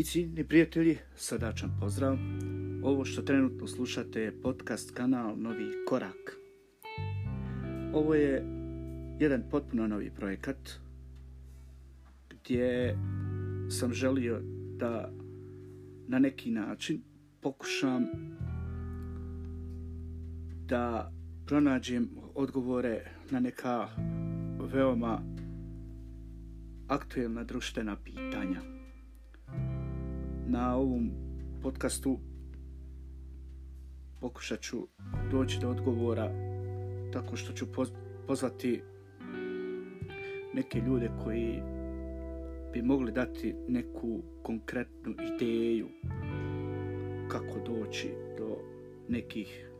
I ciljni prijatelji, srdačan pozdrav. Ovo što trenutno slušate je podcast kanal Novi Korak. Ovo je jedan potpuno novi projekat gdje sam želio da na neki način pokušam da pronađem odgovore na neka veoma aktuelna društvena pitanja. Na ovom podcastu pokušat ću doći do odgovora tako što ću pozvati neke ljude koji bi mogli dati neku konkretnu ideju kako doći do nekih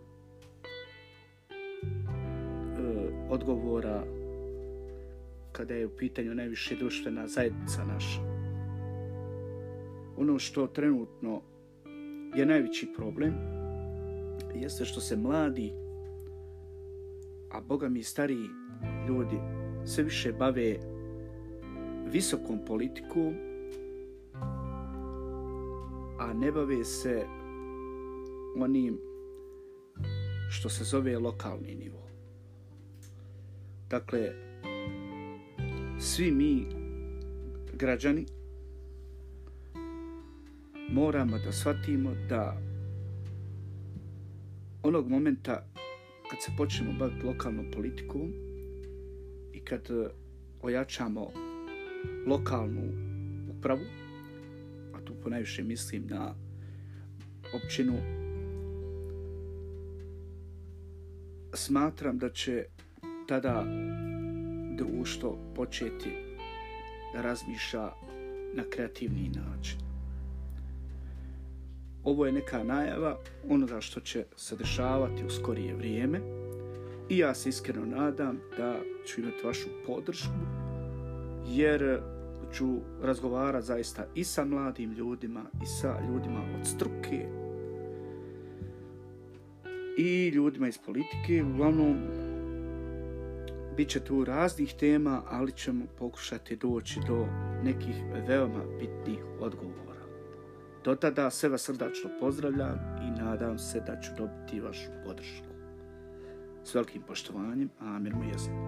e, odgovora kada je u pitanju najviše društvena zajednica naša. Ono što trenutno je najveći problem jeste što se mladi, a boga mi stariji ljudi, sve više bave visokom politikom, a ne bave se onim što se zove lokalni nivo. Dakle, svi mi građani moramo da shvatimo da onog momenta kad se počnemo baviti lokalnom politikom i kad e, ojačamo lokalnu upravu, a tu ponajviše mislim na općinu, smatram da će tada društvo početi da razmišlja na kreativni način. Ovo je neka najava onoga što će se dešavati u skorije vrijeme i ja se iskreno nadam da ću imati vašu podršku jer ću razgovarati zaista i sa mladim ljudima i sa ljudima od struke i ljudima iz politike. Uglavnom, bit će tu raznih tema, ali ćemo pokušati doći do nekih veoma bitnih odgovora. Do tada sve vas srdačno pozdravljam i nadam se da ću dobiti vašu podršku. S velikim poštovanjem, Amir Mujezik.